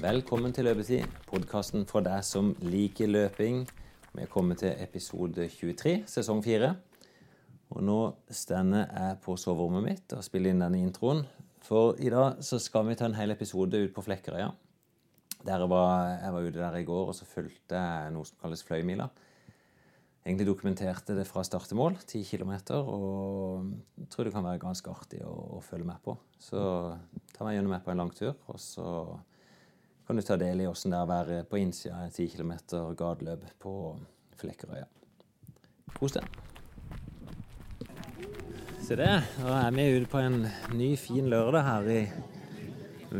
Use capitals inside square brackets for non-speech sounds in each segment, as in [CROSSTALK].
Velkommen til Løpetid, podkasten for deg som liker løping. Vi er kommet til episode 23, sesong 4. Og nå stender jeg på soverommet mitt og spiller inn denne introen. For i dag så skal vi ta en hel episode ut på Flekkerøya. Der jeg var, jeg var ute der i går og så fulgte jeg noe som kalles Fløymila. Egentlig dokumenterte det fra start til mål, 10 km, og jeg tror det kan være ganske artig å, å følge med på. Så ta meg gjennom med på en lang tur, og så kan du ta del i åssen det er å være på innsida av 10 km gateløp på Flekkerøya. Kos deg. Se det, nå er vi ute på en ny, fin lørdag her i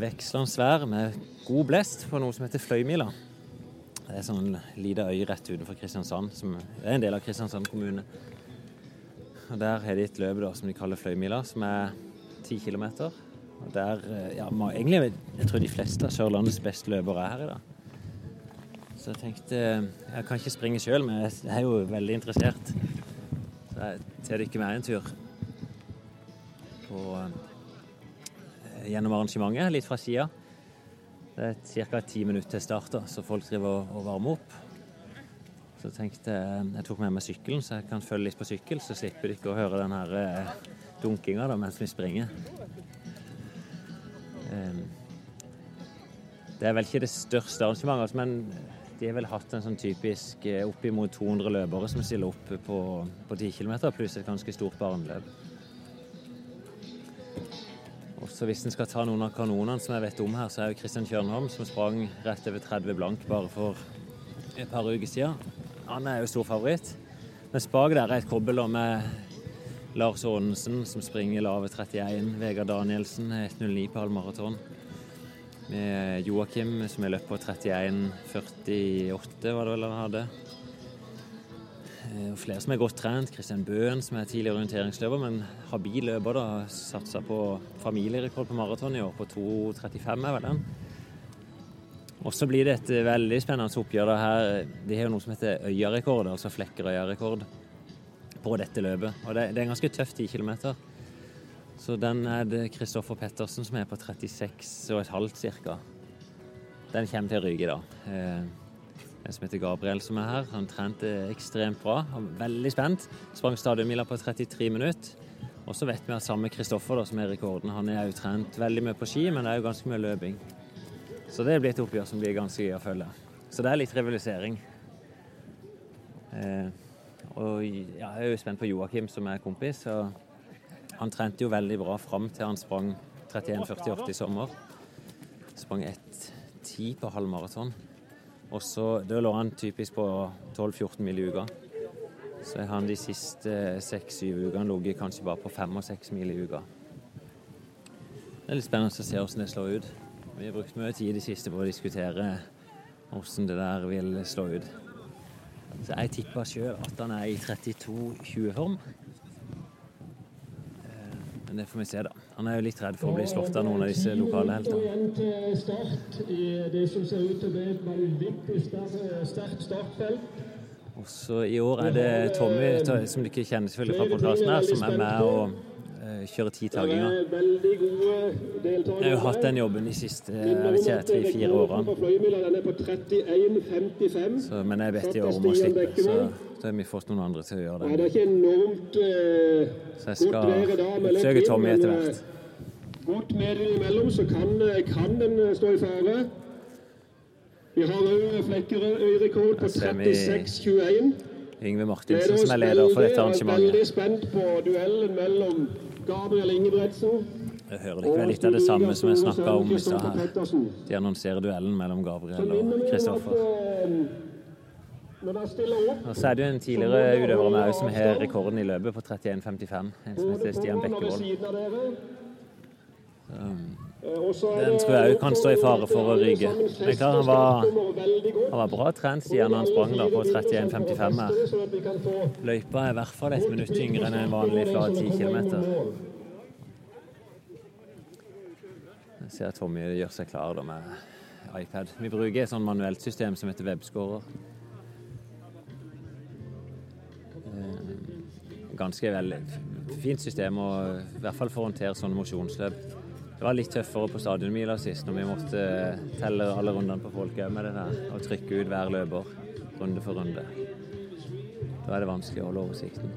vekslende vær med god blest på noe som heter Fløymila. Det er sånn lita øy rett utenfor Kristiansand, som er en del av Kristiansand kommune. Og Der har de et løp da, som de kaller Fløymila, som er 10 km. Der, eh, ja, egentlig, Jeg tror de fleste av Sørlandets beste løpere er her i dag. Så jeg tenkte Jeg kan ikke springe sjøl, men jeg er jo veldig interessert. Så jeg tar ikke med en tur på, eh, gjennom arrangementet, litt fra sida. Det er ca. ti minutter til start, så folk driver og varmer opp. Så tenkte jeg tok med meg sykkelen, så jeg kan følge litt på sykkel, så slipper dere å høre den her eh, dunkinga mens vi springer. Ehm, det er vel ikke det største arrangementet, altså, men de har vel hatt en sånn typisk eh, oppimot 200 løpere som stiller opp på, på 10 km, pluss et ganske stort barneløp. så hvis en skal ta noen av kanonene som jeg vet om her, så er jo Kristian Kjørnholm, som sprang rett over 30 blank bare for et par uker siden. Han er jo stor favoritt. Mens bak der er et kobbel med Lars Aanensen, som springer lave 31. Vegard Danielsen, 1,09 på halvmaraton. Med Joakim, som er løpt på 31,48, var det vel han hadde. Eh, og flere som er godt trent. Kristian Bøen, som er tidligere orienteringsløper, men habil løper. da, Satsa på familierekord på maraton i år, på 2,35 er vel den. Og så blir det et veldig spennende oppgjør. da her. De har jo noe som heter øyarekord, altså Flekkerøya-rekord på dette løpet. Og det, det er en ganske tøff 10 km. Så den er det Kristoffer Pettersen som er på 36,5 ca. Den kommer til å ryke da. Eh, en som heter Gabriel som er her. Han trente ekstremt bra. Han var veldig spent. Sprang stadionmila på 33 minutter. Og så vet vi at samme Kristoffer som er rekorden, han er jo trent veldig mye på ski, men det er jo ganske mye løping. Så det blir et oppgjør som blir ganske gøy å følge. Så det er litt rivalisering. Eh, og ja, jeg er jo spent på Joakim, som er kompis. Han trente jo veldig bra fram til han sprang 31,48 i sommer. Sprang 1,10 på halv maraton. Og så, Da lå han typisk på 12-14 mil i uka. Så har han de siste seks-syv ukene ligget kanskje bare på fem og seks mil i uka. Det er litt spennende å se hvordan det slår ut. Vi har brukt mye tid i det siste på å diskutere hvordan det der vil slå ut. Så jeg tipper sjøl at han er i 32-20-form. Eh, men det får vi se, da. Han er jo litt redd for å bli slått av noen av disse lokale heltene. Også I år er det Tommy, som du ikke kjenner selvfølgelig fra podkasten her, som er med og kjøre titaginger. Jeg har jo hatt den jobben de siste tre-fire årene. Så, men jeg vet i år om å slippe, så da har vi fått noen andre til å gjøre det. Eh, så jeg skal oppsøke Tommy etter hvert. Godt med imellom, så kan, kan den stå i fare. Vi har òg Flekkerøy-rekord på 36,21. Yngve Martinsen som er leder for dette arrangementet. Veldig spent på duellen mellom Gabriel Ingebretsen. Jeg hører likevel litt av det samme som jeg snakka om i stad her. De annonserer duellen mellom Gabriel og Kristoffer. Og så er det jo en tidligere utøver med som har rekorden i løpet på 31,55. En som heter Stian Bekkevold. Den tror jeg kan stå i fare for å ryke. Men klart, han var, han var bra trent Stian han sprang da på 31,55 her. Løypa er i hvert fall et minutt yngre enn en vanlig flat 10 km. Jeg ser at Tommy gjør seg klar da med iPad. Vi bruker et sånn manuelt system som heter webscorer. Eh, ganske veldig fint system, og i hvert fall for å håndtere sånne mosjonsløp. Det var litt tøffere på stadionmila sist, når vi måtte telle alle rundene på folk med det der. Og trykke ut hver løper runde for runde. Da er det vanskelig å holde oversikten.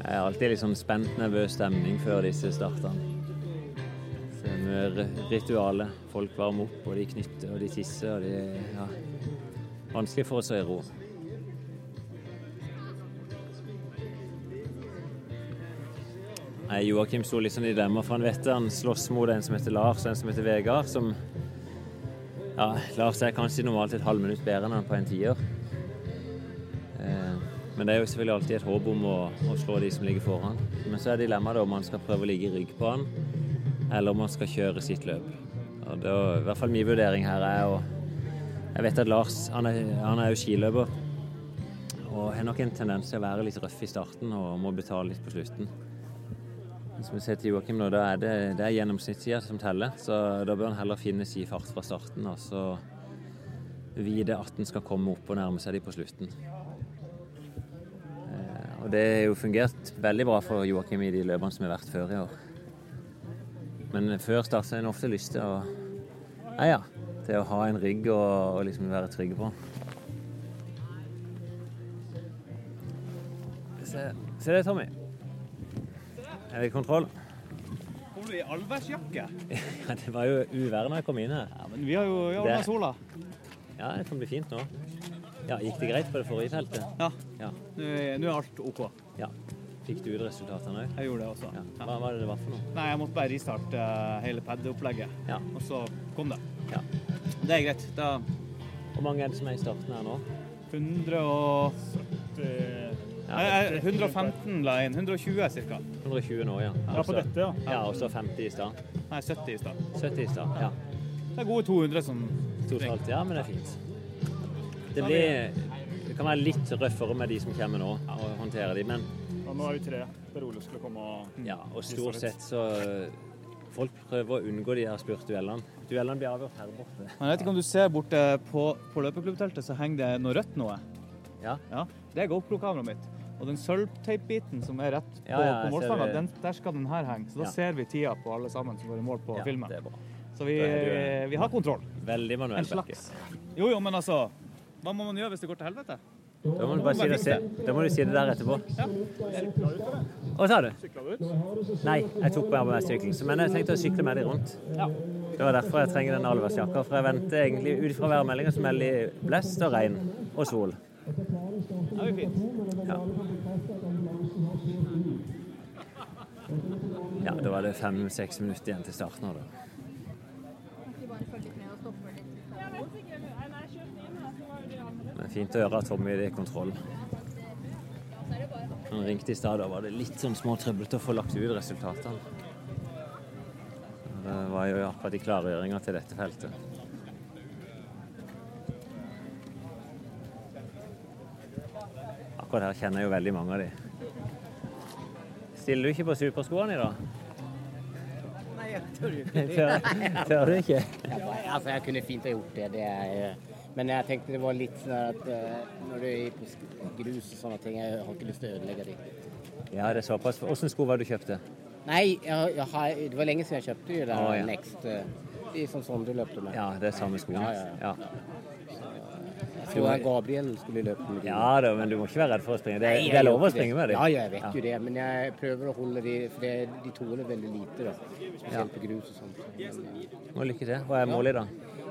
Jeg er alltid litt sånn spent, nervøs stemning før disse startene. Det er ritualet. Folk varmer opp, og de knytter og de tisser. og de, ja, Vanskelig for oss å i ro. Nei, Joakim sto litt sånn i dilemma, for han vet han slåss mot en som heter Lars og en som heter Vegard. Som ja, Lars er kanskje normalt et halvminutt bedre enn han på en tier. Eh, men det er jo selvfølgelig alltid et håp om å, å slå de som ligger foran. Men så er dilemmaet om man skal prøve å ligge i rygg på han, eller om man skal kjøre sitt løp. Og det er, I hvert fall min vurdering her er å Jeg vet at Lars han er, han er jo skiløper og har nok en tendens til å være litt røff i starten og må betale litt på slutten. Som vi ser til Joakim nå, da er det, det er gjennomsnittstida som teller. Så da bør han heller finne si fart fra starten og så vite at han skal komme opp og nærme seg de på slutten. Eh, og det har jo fungert veldig bra for Joakim i de løpene som har vært før i år. Men før start har en ofte lyst til å ja, ja, til å ha en rygg og liksom være trygg på. Se, se det, Tommy. Er det kontroll? Kommer du i allværsjakke? [LAUGHS] Ja, det var jo uvær når jeg kom inn her. Ja, men vi har jo ordna Det- sola. Ja, det kan bli fint nå. Ja, Gikk det greit på det forrige feltet? Ja, Ja. nå er, nå er alt OK. ja. Fikk du ut resultatene òg? Jeg gjorde det også. Ja. Hva var det det var for noe? Nei, jeg måtte bare restarte eh, hele pad-opplegget, Ja. og så kom det. ja. Det er greit. Da Hvor mange er det som er i starten her nå? 100 og Ja, Nei, jeg- 115 la jeg inn. 120 ca. 120 nå, ja. Ja, på dette, ja. Ja, og så 50 i stad. Nei, 70 i stad. 70 i stad. Ja. Det er gode 200 som Totalt, ja, men det er fint. Det blir Det kan være litt røffere med de som kommer nå, og håndtere de, men ja, nå er vi tre. Per Ole skulle komme og ja, og stort sett så Folk prøver å unngå de her spurtduellene. Duellene blir avgjort her borte. Men Jeg vet ikke om du ser borte på, på løpeklubbteltet, så henger det noe rødt noe. Ja. Ja, Det er GoPro-kameraet mitt. Og den sølvteipbiten som er rett på, Ja, ja, på målstanga, den, der skal den her henge. Så da Ja. ser vi tida på alle sammen som går i mål på Ja, filmen. det er bra. Så vi, vi har kontroll. Veldig manuell bakke. Jo, jo, men altså Hva må man gjøre hvis det går til helvete? Da må du bare si det, se. da må du si det der etterpå. Hva sa du? Nei, jeg tok bare med sykkelen. Men jeg tenkte å sykle med deg rundt. Ja. Det var derfor jeg trenger den allværsjakka. For jeg venter egentlig ut fra værmeldinga som melder blest og regn og sol. Det er jo fint. Ja. ja, da var det fem-seks minutter igjen til starten. nå, Da. Men fint å høre at Tommy er i kontroll. Han ringte i stad, da var det litt sånn små trøblete å få lagt ut resultatene. Det var jo akkurat i klargjøringa til dette feltet. Akkurat her kjenner jeg jo veldig mange av de. Stiller du ikke på superskoene i dag? Nei, jeg tør jo ikke [LAUGHS] det. Tør, tør du ikke? Altså, jeg kunne fint ha gjort det. det er, eh, men jeg tenkte det var litt sånn at eh, når du er på grus og sånne ting, jeg har ikke lyst til å ødelegge de. Ja, det er såpass. Åssen sko var det du kjøpte? Nei, jeg, jeg har, det var lenge siden jeg kjøpte de der Å, ja. Next. eh, De som Sondre løpte med. Ja, det er samme skoene. Ja, ja, ja. Jeg Og Gabriel skulle løpe med de. Ja da, men du må ikke være redd for å springe. Det, er lov å springe med dem. Ja, ja, jeg vet jo det. Men jeg prøver å holde de, for det, de tåler veldig lite. da. Spesielt på grus og sånt. Men, Og lykke til. Hva er målet, da?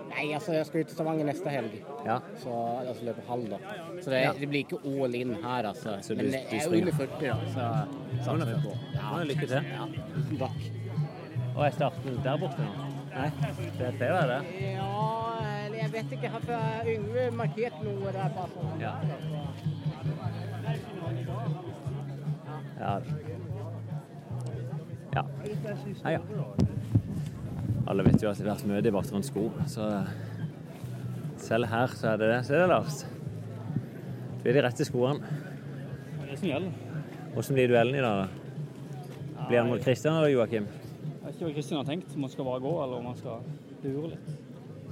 Nei, altså, jeg skal ut til Stavanger neste helg. Ja. Så altså løpe halv, da. Så det, Ja. det blir ikke all in her, altså. Så Men jeg er under 40, da, så satser vi på. Ja, lykke til. Ja, tusen takk. Og er starten der borte nå? Nei, det er det. Ja, jeg vet ikke. hvorfor for Yngve markert noe der bare sånn? Ja. Ja. Ja. ja, ja. Alle vet jo at det har vært mye debatt rundt sko, så selv her så er det det. Så er det Lars. Du er de rette skoene. Det er det som gjelder. Hvordan blir duellen i dag? da? Blir han mot Kristian eller Joakim? Jeg vet ikke hva Kristian har tenkt, om han skal bare gå eller om han skal lure litt.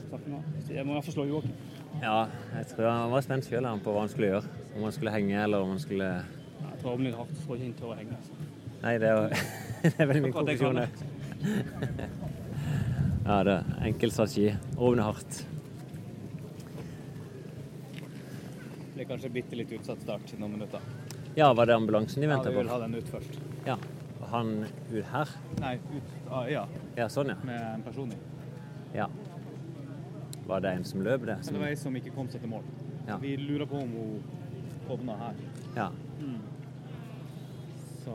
Snakke med han. Jeg må slå Joakim. Ja, jeg tror han var spent sjøl på hva han skulle gjøre. Om han skulle henge eller om han skulle Jeg tror om blir hardt, tror ikke han tør å henge. Altså. Nei, det er, jo, [LAUGHS] det er veldig min konklusjon. det. [LAUGHS] Ja, det er enkel strategi. Åpne hardt. Blir kanskje bitte litt utsatt start i noen minutter. Ja, var det ambulansen de Ja, vi vil ha den ut først. Ja. Han ut her? Nei, ut ah, ja, Ja, sånn, ja. med en person i. ja. Var det en som løp det? Som, det var ei som ikke kom seg til mål. Ja. Vi lurer på om hun hovna her. ja. Så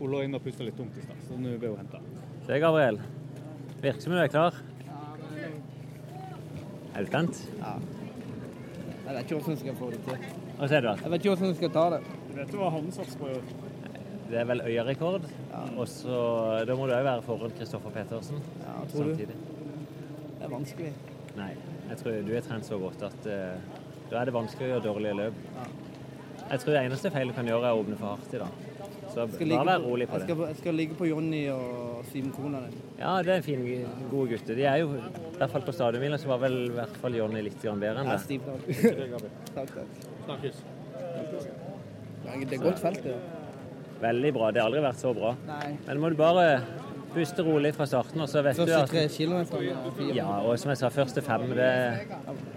Hun lå inne og pusta litt tungt i stad, så nå ble hun henta. Se, Gabriel. Virker som du er klar. Er du spent? Ja. Jeg vet ikke hvordan jeg skal få det til. Hva sier du? Jeg vet ikke hvordan jeg skal ta det. Du vet hva håndsats på Det er vel øyerekord. Og så Da må du òg være foran Kristoffer Petersen Ja, tror du? Er vanskelig. Nei, jeg tror du er trent så godt at uh, da er det vanskelig å gjøre dårlige løp. Jeg tror det eneste feilet du kan gjøre, er å åpne for hardt i dag. Så Jeg bare vær rolig på jeg det. skal, jeg skal ligge på Jonny og Simen Konanen. Ja, det er en fin, gode gutter. De er jo, i hvert fall på stadionhvilen, så var vel i hvert fall Jonny litt grann bedre enn Jeg det. stiv takk. Takk, takk. Snakkes. Det er godt felt, det. Veldig bra. Det har aldri vært så bra. Nei. Men må du bare puste rolig fra starten, og så vet du at tre kilometerne er. Ja, og som jeg sa, første fem, det,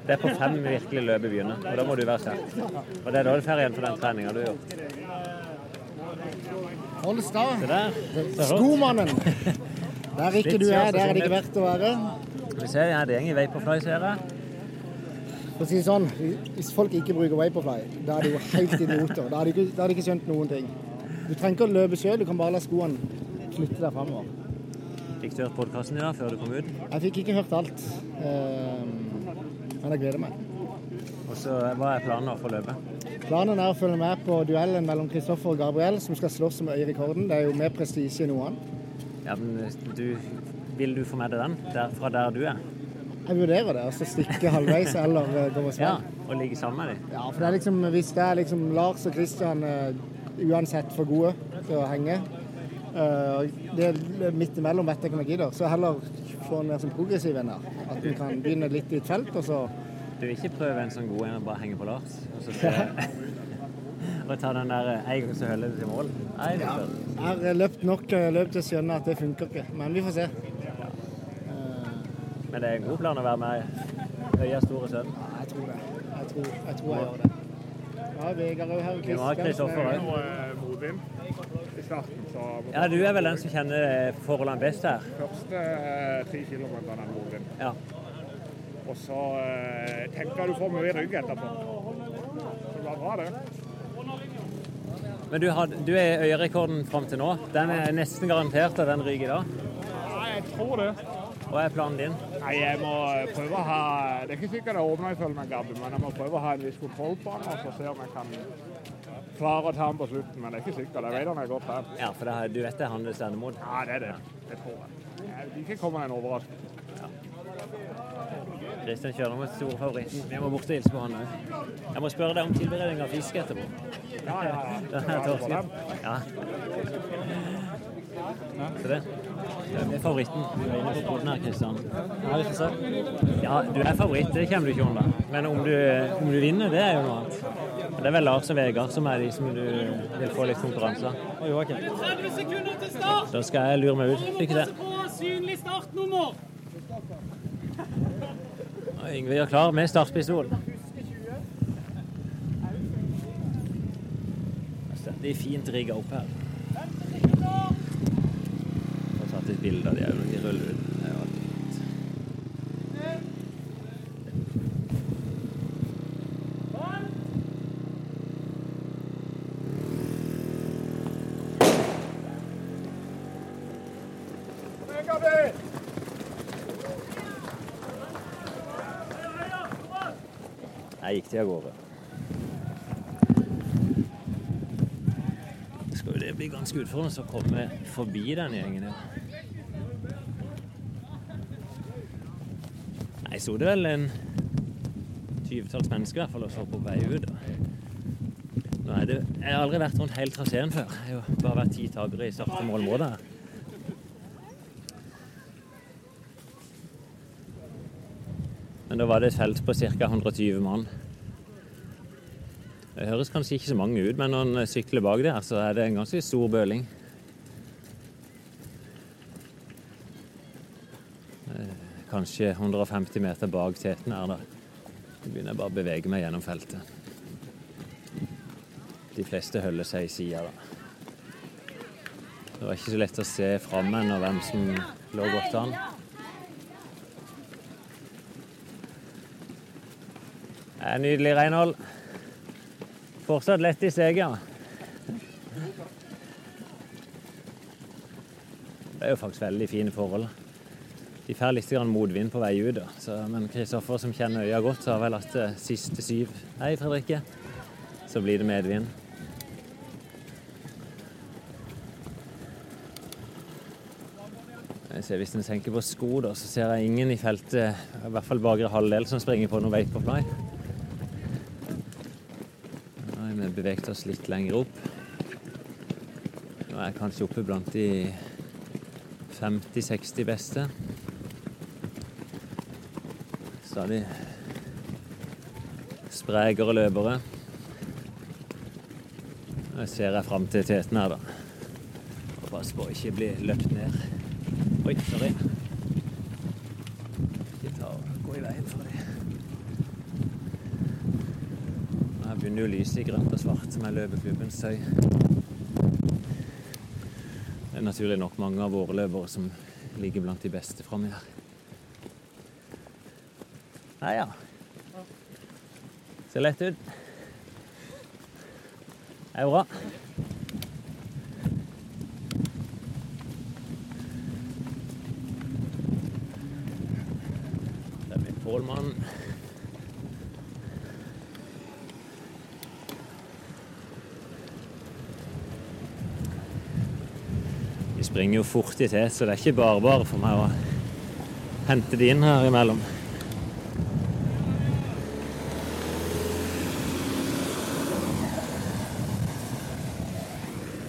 det er på fem virkelig løpet begynner. Og da må du være sterk. Og det er da du får igjen for den treninga du har gjort. Hold sta. Der. Skomannen. Der ikke du er, der er det ikke verdt å være. Vi ser ja, det går Vaporfly, ser jeg. For å si det sånn, hvis folk ikke bruker Vaporfly, da er de jo helt idioter. Da har de ikke skjønt noen ting. Du trenger ikke å løpe sjøl, du kan bare la skoene flytte deg framover. Fikk du hørt podkasten i dag før du kom ut? Jeg fikk ikke hørt alt, eh, men jeg gleder meg. Og så hva er planen for løpet? Planen er å følge med på duellen mellom Kristoffer og Gabriel, som skal slåss om øyerekorden. Det er jo mer prestisje enn noe annet. Ja, men du, Vil du få med deg den der, fra der du er? Jeg vurderer det, altså stikke halvveis eller eh, gå og Ja. Og ligge sammen med dem? Ja, for det er liksom, hvis det er liksom Lars og Kristian eh, uansett for gode til å henge, eh, det er midt imellom vet jeg ikke om jeg gidder, så heller få en mer sånn progressiv en her. At en kan begynne litt i et felt, og så Du vil ikke prøve en sånn god en og bare henge på Lars? Og så [LAUGHS] [LAUGHS] Og ta den der eh, en gang så holder du til mål? Nei, ja. Jeg har løpt nok eh, løp til å skjønne at det funker ikke, men vi får se. Men det er en god plan å være med Øya store sønn. Ja, jeg tror det. Jeg tror jeg, tror jeg gjør det. Ja, Vegard òg her. Vi må ha Kristoffer òg. I starten, så Ja, du er vel den som kjenner forholdene best her? første ti kilometerne er motvind. Ja. Og så eh, tenker du får mye rygg etterpå. Så det var bra, det. Men du, had, du er øyerekorden fram til nå. Den er nesten garantert at den ryker da? Ja, jeg tror det. Hva er planen din? Nei, jeg må prøve å ha Det er ikke sikkert det åpner ifølge meg, men jeg må prøve å ha en viss kontroll på den, og så se om jeg kan klare å ta den på slutten. Men det er ikke sikkert. Jeg vet han er godt trent. Ja, for det, du vet det er han det stender mot. Ja, det er det. Det tror jeg. Jeg vil ikke komme en overraskelse. Kristian kjører med store favoritten. Vi må bort og hilse på han òg. Jeg må spørre deg om tilberedning av fisk etterpå. Ja, ja, ja. Er torsken. Ja. Så det. Det er favoritten. Du er inne på poden her, Kristian. Ja, du er favoritt, det kommer du ikke unna. Men om du, om du vinner, det er jo noe annet. Det er vel Lars og Vegard som er de som du vil få litt konkurranse av. Og Joakim. 30 sekunder til start! Da skal jeg lure meg ut. Lykke til. Synlig startnummer! Yngve gjør klar med startpistol. Det er fint rigga opp her. Får tatt et bilde av de òg når de ruller ut. Det er jo alltid fint. Gikk de av gårde. Skal jo det bli ganske utfordrende å komme forbi den gjengen her. Nei, sto det vel en tyvetalls mennesker i hvert fall og så på vei ut. Nå er det, jeg har aldri vært rundt hele traseen før. Jeg har jo bare vært ti takere i start- og målområdet her. Men da var det et felt på ca. 120 mann. Det høres kanskje ikke så mange ut, men når en sykler bak der, så er det en ganske stor bøling. Eh, Kanskje 150 meter bak teten her, da. Nå begynner jeg bare å bevege meg gjennom feltet. De fleste holder seg i sida, da. Det var ikke så lett å se fram ennå hvem som lå godt an. Det er nydelig, Reinhold. Fortsatt lett i steget. ja. Det er jo faktisk veldig fine forhold. De får litt motvind på vei ut. Så, men Kristoffer som kjenner øya godt, har vel hatt det siste syv. Hei, Fredrikke. Så blir det medvind. Jeg Hvis en tenker på sko, da, så ser jeg ingen i feltet, i hvert fall bakre halvdel, som springer på noe veit på har vi beveget oss litt lenger opp. Nå er jeg kanskje oppe blant de 50-60 beste. Stadig sprekere løpere. Nå ser jeg fram til teten her, da. Pass på å ikke bli løpt ned. Oi, sorry. Ikke ta og gå i veien for dem. Her begynner jo lyset i grønt og svart, som er løpeklubbens søy. Det er naturlig nok mange av våre løpere som ligger blant de beste framme her. Nei ja. Ser lett ut. Det er bra. Der er vi Pålmann. De springer jo fort i tet, så det er ikke bare bare for meg å hente de inn her imellom.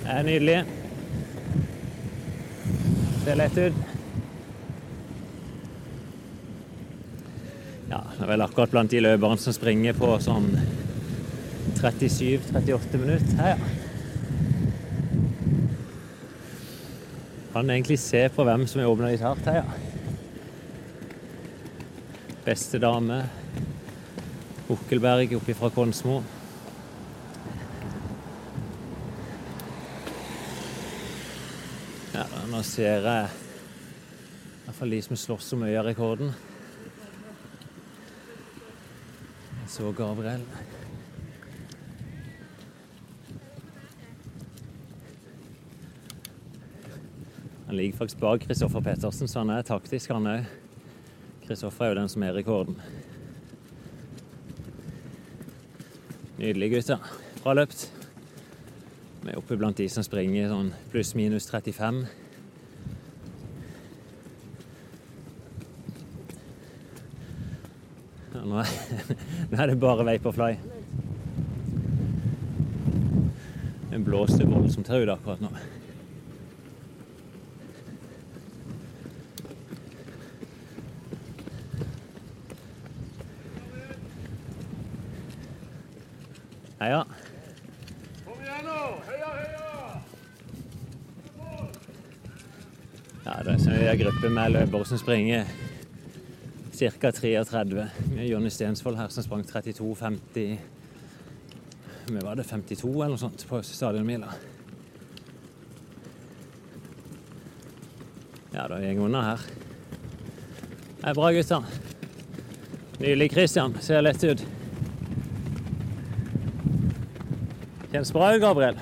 Det er nydelig. Ser lett ut. Ja, det er vel akkurat blant de løperne som springer på sånn 37-38 minutter. Her, ja. Kan egentlig se på hvem som er åpna litt hardt her, ja. Beste dame. Bukkelberg oppe fra Konsmo. Ja, nå ser jeg i hvert fall de som slåss om øyarekorden. Jeg så Gabriel. Han ligger faktisk bak Kristoffer Pettersen, så han er taktisk, han òg. Kristoffer er jo den som er rekorden. Nydelig, gutter. Bra løpt. Vi er oppe blant de som springer sånn pluss-minus 35. Ja, nå, er, [LAUGHS] nå er det bare Vaporfly. Den blåste voldsomt her ute akkurat nå. Heia. Kom igjen nå! Heia, heia! Ja, det er en gruppe med løpere som springer ca. 33. Vi Jonny Stensvold her som sprang 32,50 Vi var det 52 eller noe sånt på stadionmila. Ja, det går unna her. Det er bra, gutter. Nylig Christian. Ser lett ut. Kjennes bra ut, Gabriel.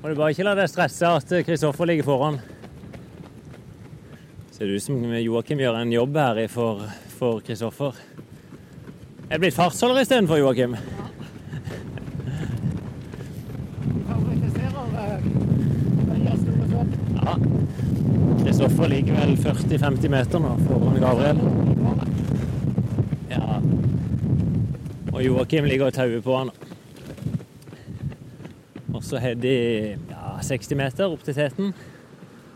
Må du bare ikke la deg stresse at Kristoffer ligger foran. Ser du ut som Joakim gjør en jobb her for for Kristoffer. Er det blitt fartsholder istedenfor Joakim? Ja. Kristoffer ligger vel 40-50 meter nå foran Gabriel. Ja. Og Joakim ligger og tauer på han. Så har de ja, 60 meter opp til teten.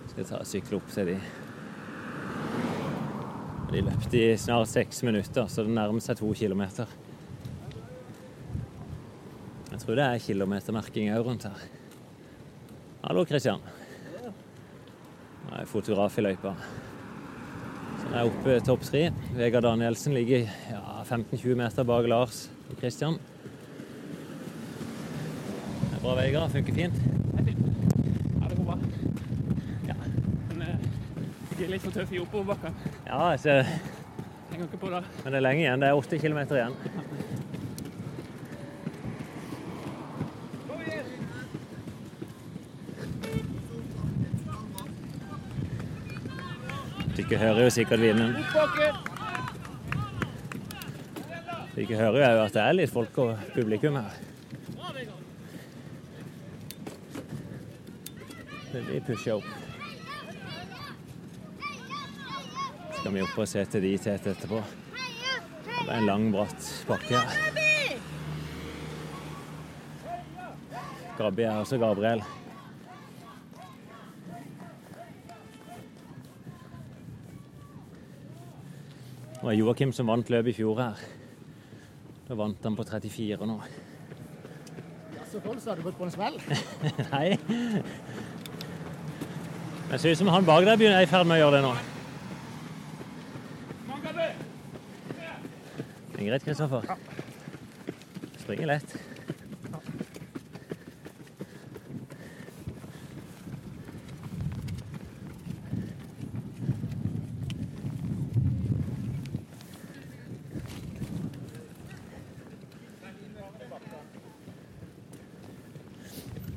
Skal jeg ta og sykle opp til de. De løpte i snart seks minutter, så det nærmer seg to kilometer. Jeg tror det er kilometermerking òg rundt her. Hallo, Kristian. Nå er jeg fotograf i løypa. Så jeg er oppe topp tre. Vegard Danielsen ligger ja, 15-20 meter bak Lars og Kristian. Det bra, Vegard. Funker fint. Ja, det går bra. Ja. Men eh, jeg er litt for tøff i oppoverbakken. Ja, jeg ser, Henger ikke på det. men det er lenge igjen. Det er åtte kilometer igjen. Dere hører jo sikkert vinden. Dere hører jo at det er litt folk og publikum her. Opp. Skal vi opp og se til de tete etterpå. Det er en lang, bratt bakke her. Grabbi er også Gabriel. Det var Joakim som vant løpet i fjor her. Da vant han på 34 nå. Så Kolstad, har du gått på en smell? [LAUGHS] Nei. Det ser ut som han bak der begynner- er i ferd med å gjøre det nå. Det er greit, Kristoffer. Springer lett.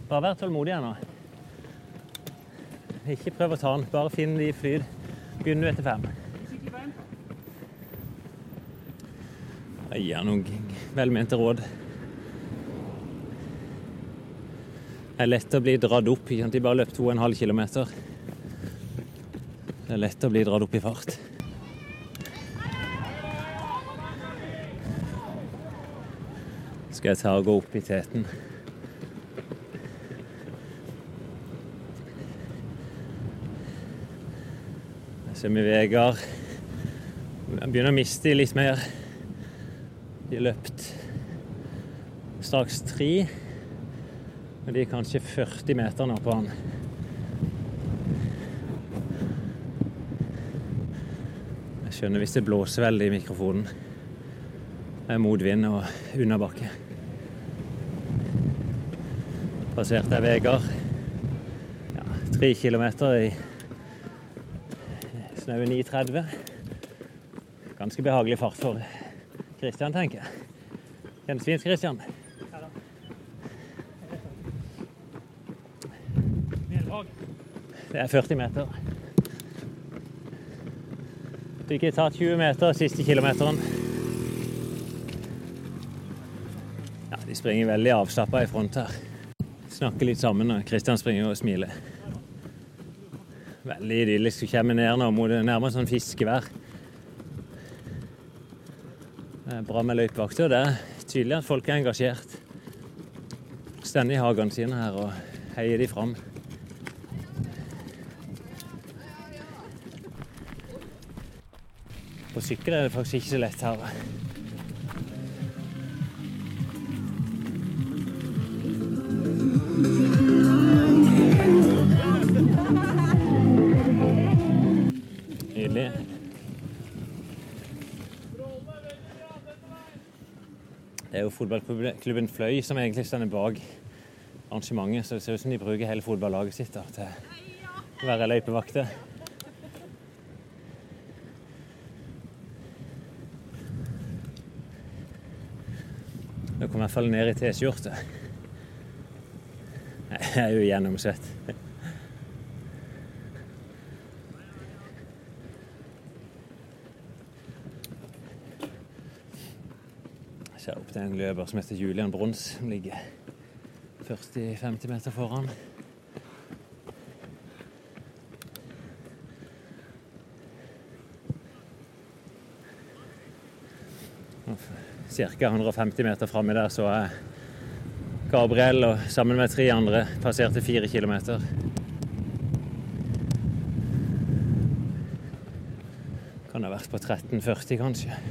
Bare vær tålmodig her nå. Ikke prøv å ta den, bare finn de flyr. Du etter fem. Jeg gir noen velmente råd. Det er lett å bli dratt opp. ikke sant? De bare løp 2,5 km. Det er lett å bli dratt opp i fart. Skal jeg ta og gå opp i teten. Jeg begynner å miste litt mer. De har løpt straks tre. Men de er kanskje 40 meter nå på han. Jeg skjønner hvis det blåser veldig i mikrofonen. Det er motvind og underbakke. Passerte jeg Vegard. Ja, tre kilometer i snaue 9.30. Ganske behagelig fart for Kristian, tenker jeg. Kjennes fint, Kristian? Det er 40 meter. Fikk jeg tatt 20 meter siste kilometeren. Ja, de springer veldig avslappa i front her. Snakker litt sammen, og Kristian springer og smiler. Veldig idyllisk. å kommer ned nå mot nærmere sånn fiskevær. Det er bra med løypevakter. Det er tydelig at folk er engasjert. Står i hagene sine her og heier de fram. På sykkel er det faktisk ikke så lett her. Fotballklubben Fløy som egentlig står bak arrangementet, så det ser ut som de bruker hele fotballaget sitt da, til å være løypevakter. Nå kom jeg i hvert fall ned i T-skjorte. Jeg er jo gjennomsvett. Jeg ser opp til en løper som heter Julian Brons, som ligger 40-50 meter foran. Ca. 150 meter framme der så er Gabriel og sammen med tre andre passerte fire kilometer. Kan ha vært på 13,40 kanskje.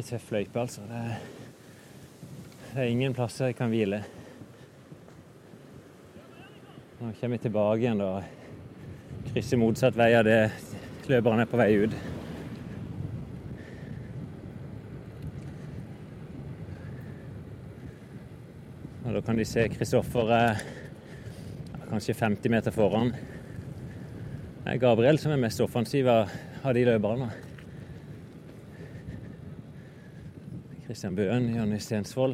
Ei tøff løype, altså. Det er, det er ingen plasser jeg kan hvile. Nå kommer vi tilbake igjen, da. Krysser motsatt vei av det løperne er på vei ut. Og da kan de se Kristoffer eh, kanskje 50 meter foran. Det er Gabriel som er mest offensiv av de løperne. Kristian Bøen, Jonny Stensvold.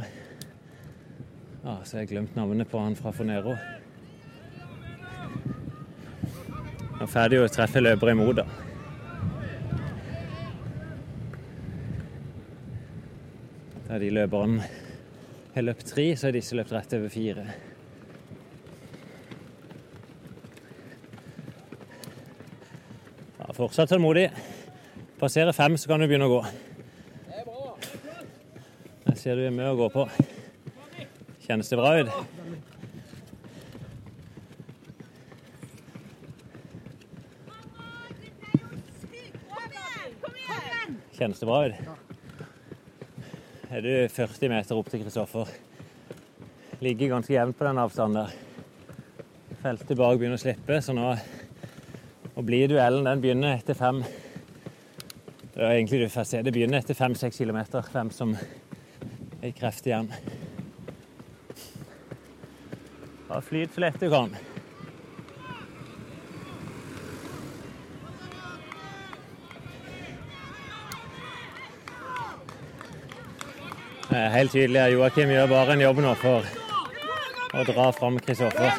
Ja, så har jeg glemt navnet på han fra Fonero. Nå er ferdig å treffe løpere imot, da. Der de løperne har løpt tre, så har disse løpt rett over fire. Ja, fortsatt tålmodig. Passerer fem, så kan du begynne å gå. Ser du er med å gå på. Kjennes det bra ut? Kjennes det bra ut? Er du 40 meter opp til Kristoffer? Ligger ganske jevnt på den avstanden der. Feltet bak begynner å slippe, så nå og blir duellen den begynner etter fem Det er egentlig du får se. Det begynner etter fem-seks kilometer, hvem som i kreft igjen. Bare flyt så lett du kan. Det er helt tydelig at Joakim gjør bare en jobb nå for å dra fram Kristoffer.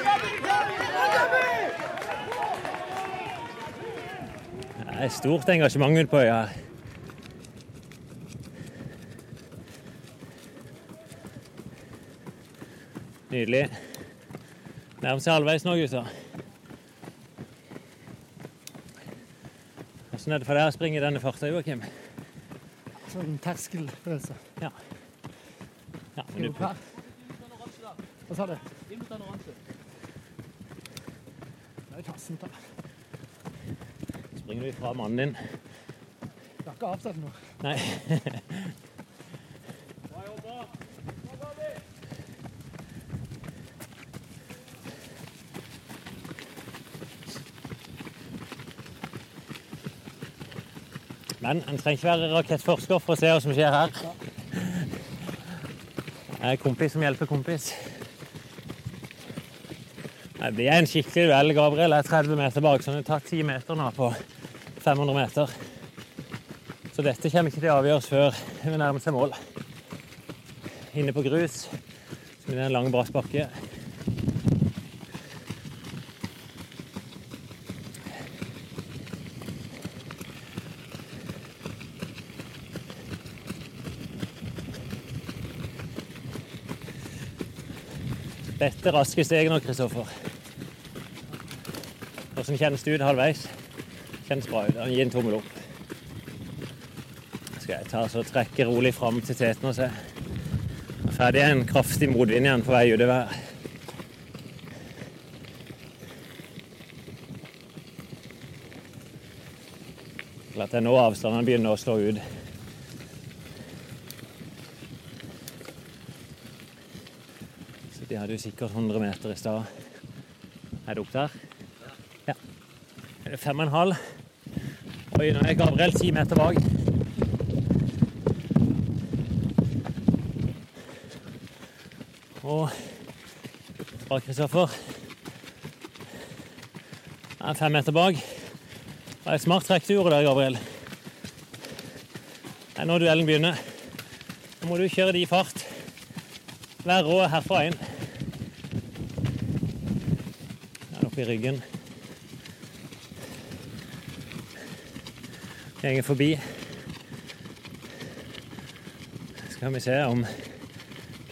Det er stort engasjement ute på øya. her. Nydelig. Nærmer seg halvveis nå, gutter. Hvordan er det for deg å springe i denne farta, Joakim? Sånn terskelfølelse. Ja, ja men du, Hva sa du? Er springer du ifra mannen din. Du har ikke avsatt noe. Nei. [LAUGHS] Men en trenger ikke være rakettforsker for å se hva som skjer her. Det er kompis som hjelper kompis. Det er en skikkelig duell. Gabriel er 30 meter bak, så han har tatt 10 meter nå på 500 meter. Så dette kommer ikke til å avgjøres før vi nærmer seg mål. Inne på grus, som er en lang, bratt bakke. Dette raske steget nå, Kristoffer. Hvordan kjennes det ut halvveis? Kjennes bra ut. Gi en tommel opp. Skal jeg ta så trekke rolig fram til teten og se. Ferdig er en kraftig motvind igjen på vei utover. At det er nå avstanden begynner å slå ut. Så du sikkert 100 meter i stad. Er det opp der? Ja. Er det fem og en halv? Oi, nå er Gabriel ti meter bak. Og bak Kristoffer. Er fem meter bak. Det er et smart trekk du gjorde der, Gabriel. Det er nå duellen begynner. Nå må du kjøre de i fart. Vær rå herfra inn. I ryggen. Gjenger forbi. Skal vi se om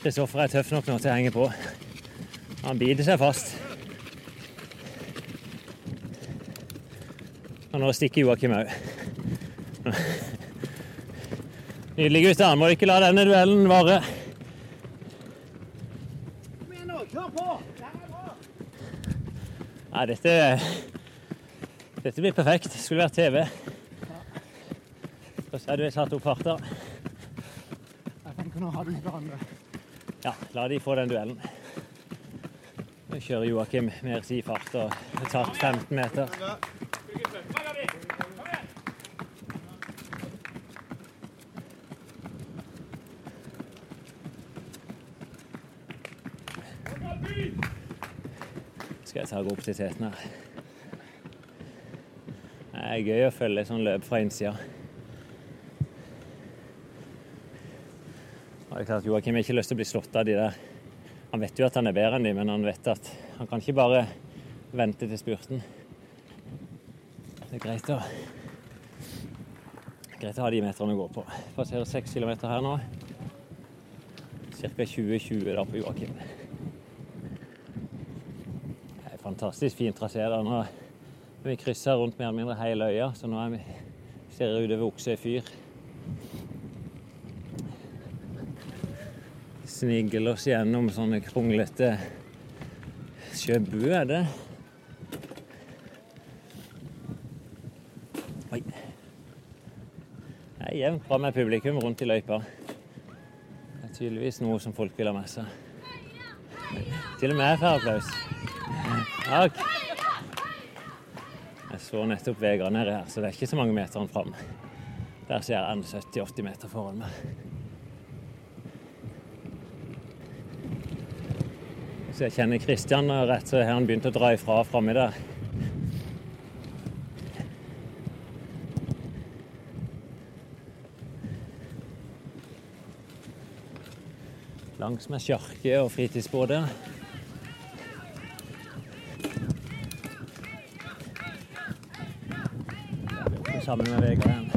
Kristoffer er tøff nok nå til å henge på. Han biter seg fast. Og nå stikker Joakim òg. Nydelig, gutter. Må ikke la denne duellen vare. Nei, dette Dette blir perfekt. Skulle vært TV. Så hadde vi jeg satt opp farta. kunne ha de hverandre. Ja, la de få den duellen. Nå kjører Joakim mer si fart og har tatt 15 meter. Gå opp til teten her. Det er gøy å følge sånn løp fra innsida. Og det er klart, Joakim har ikke lyst til å bli slått av de der. Han vet jo at han er bedre enn de, men han vet at han kan ikke bare vente til spurten. Det er greit å, greit å ha de meterne å gå på. Passerer 6 kilometer her nå. Ca. 20-20 da på Joakim. Fantastisk fin trasé der. Nå vi krysser rundt mer eller mindre hele øya, så nå vi, ser vi utover Oksøy fyr. Snigler oss gjennom sånne kronglete sjøbu, er det? Oi. Det er jevnt bra med publikum rundt i løypa. Det er tydeligvis noe som folk vil ha med seg. Til og med jeg får applaus. Takk. Jeg så nettopp Vegard nede her, så det er ikke så mange meterne fram. Der ser jeg en 70-80 meter foran meg. Så jeg kjenner Kristian rett, så har han begynt å dra ifra framme der. Langs med sjarke og fritidsbåter. Sammen med Vegard igjen.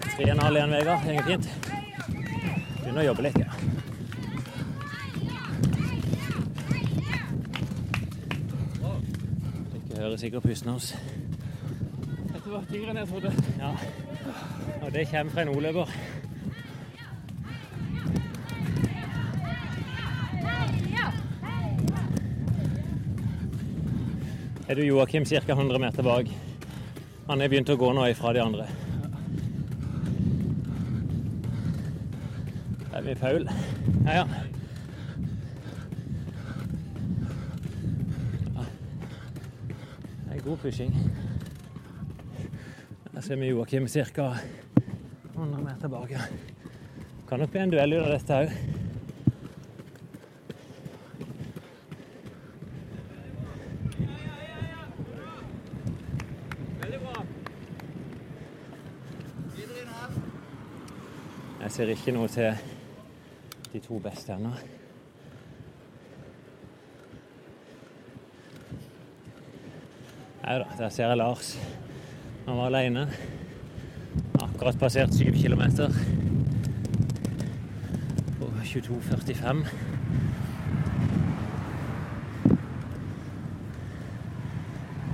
Tre og en halv igjen, Vegard. Det går fint. Begynner å jobbe litt, ja. Dere hører sikkert pusten hans. Dette var tyngre enn jeg trodde. Ja. Og det kommer fra en oløper. Er du Joakim ca. 100 meter bak? Han er begynt å gå nå ifra de andre. Det er vi Paul. Ja, ja. Det er god pushing. Der ser vi Joakim ca. 100 meter bak. Kan nok bli en duell ut av dette òg. Ser ikke noe til de to beste ennå. Nei da, der ser jeg Lars. Han var alene. Akkurat passert syv kilometer. På 22,45.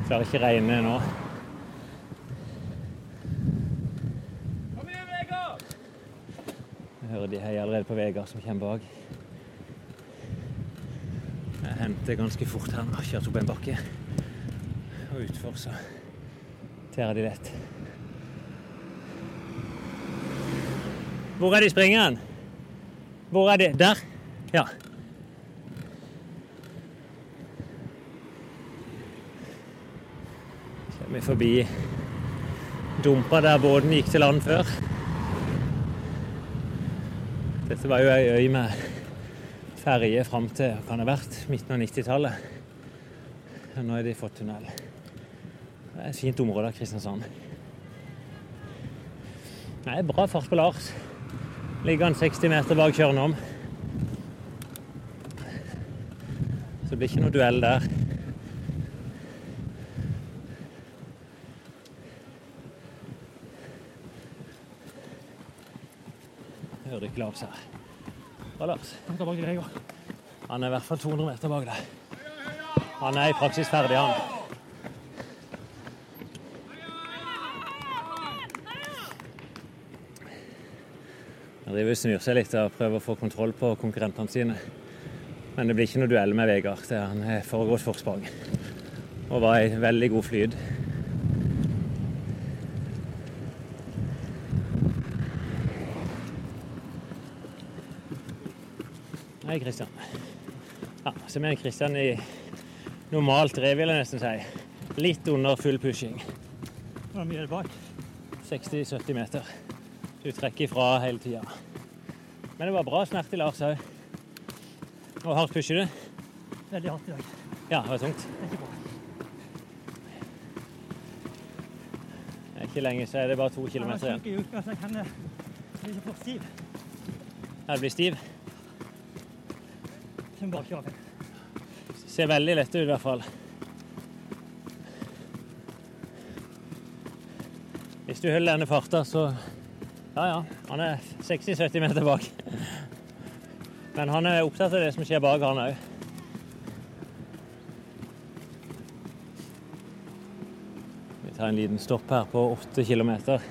Klarer ikke regne nå. Kom igjen, Vegard! Jeg hører de heier allerede på Vegard som kommer bak. Jeg henter ganske fort her har Kjørt opp en bakke. Og utfor så tærer de lett. Hvor er de springeren? Hvor er de? Der? Ja. Kommer forbi dumpa der båten gikk til land før. Dette var jo ei øy med ferje fram til kan det ha vært, midten av 90-tallet. Nå har de fått tunnel. Det er et fint område av Kristiansand. Er bra fart på Lars. Ligger han 60 meter bak kjørende om. Så det blir ikke noe duell der. Lars her. Bra, Lars. Han. Han er i hvert fall 200 meter bak deg. Han er i praksis ferdig, han. Han driver og snur seg litt og prøver å få kontroll på konkurrentene sine. Men det blir ikke noe duell med Vegard. Det er han har foregått forsprang. Og var i veldig god flyt. Hei, Kristian. Ja, så vi er Kristian i normalt rev, vil jeg nesten si. Litt under full pushing. Hvor mye er det bak? 60-70 meter. Du trekker ifra hele tida. Men det var bra snert i Lars òg. Hvor hardt pusher du? Veldig hardt i dag. Ja, det var tungt. Det er ikke bra. Det er ikke lenge, så er det bare to kilometer igjen. Jeg så jeg kan eh, bli så for stiv. Jeg blir stiv. Må bare. Ser veldig lett ut i hvert fall. Hvis du holder denne farta, så Ja, ja. Han er 60-70 meter bak. Men han er opptatt av det som skjer bak han òg. Vi tar en liten stopp her på 8 kilometer.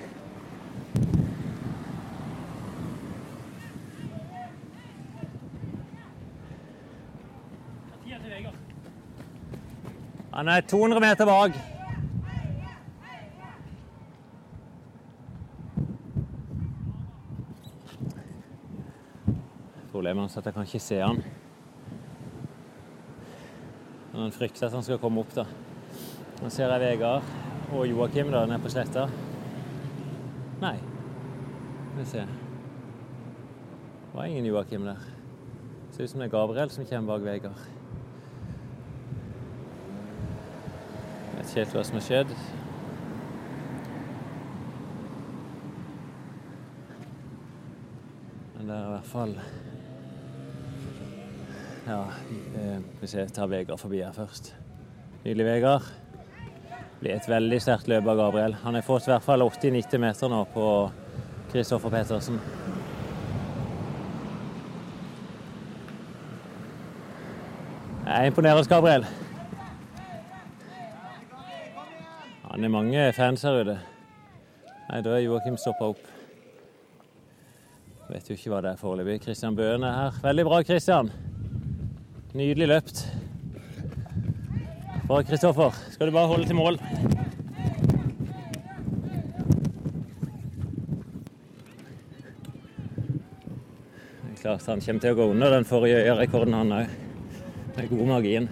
Han er 200 meter bak. Problemet er at jeg kan ikke se han. Men han frykter at han skal komme opp, da. Nå ser jeg Vegard og Joakim da, nede på sletta. Nei. Skal vi se. Det var ingen Joakim der. Ser ut som det er Gabriel som kommer bak Vegard. Vet helt hva som har skjedd. Men det er i hvert fall Ja, hvis vi tar Vegard forbi her først. Nydelig Vegard. Blir et veldig sterkt løp av Gabriel. Han har fått i hvert fall 80-90 meter nå på Kristoffer Petersen. Jeg imponerer oss, Gabriel. Han er mange fans her ute. Nei, da er Joakim stoppa opp. Vet jo ikke hva det er foreløpig. Kristian Bøen er her. Veldig bra, Kristian. Nydelig løpt. Bra, Kristoffer. Skal du bare holde til mål? Det er klart han kommer til å gå under den forrige rekorden, han òg. Med god margin.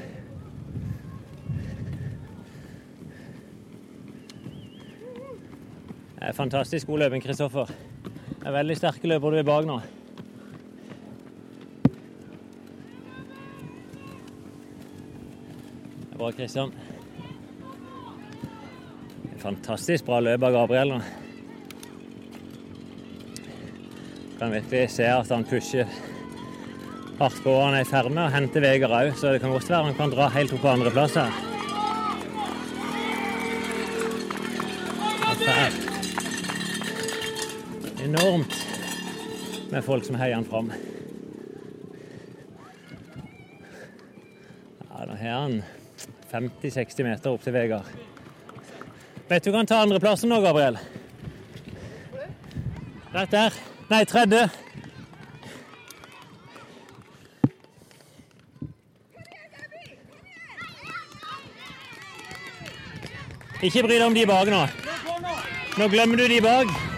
Det er fantastisk god løping, Kristoffer. Det er veldig sterke løper du er bak nå. Det er bra, Kristian. Fantastisk bra løp av Gabriel nå. Kan virkelig se at han pusher hardt på. Han er i ferd med å hente Vegard òg, så det kan godt være han kan dra helt opp på andreplass her. Enormt med folk som heier han fram. Ja, nå har han 50-60 meter opp til Vegard. Vet du hva kan ta andreplassen nå, Gabriel? Rett der. Nei, tredje. Ikke bry deg om de bak nå. Nå glemmer du de bak.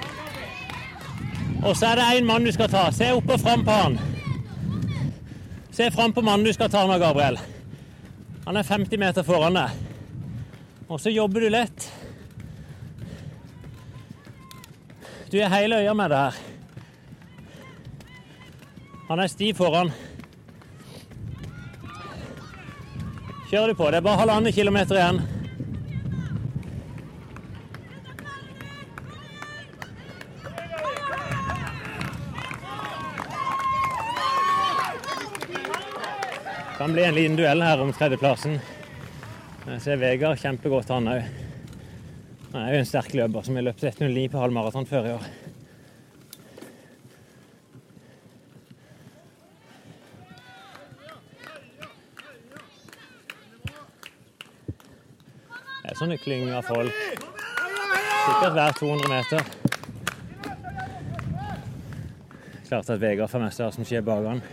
Og så er det én mann du skal ta. Se opp og fram på han. Se fram på mannen du skal ta nå, Gabriel. Han er 50 meter foran deg. Og så jobber du lett. Du er hele øya med det her. Han er stiv foran. Kjører du på. Det er bare halvannen kilometer igjen. Kan bli en liten duell her om tredjeplassen. Jeg ser Vegard kjempegodt, han òg. Han er jo en sterk løper som har løpt 1,09 på halvmaraton før i år. Det er sånne klynger av folk. Sikkert hver 200 meter. Klart at Vegard får hva som skjer bak han.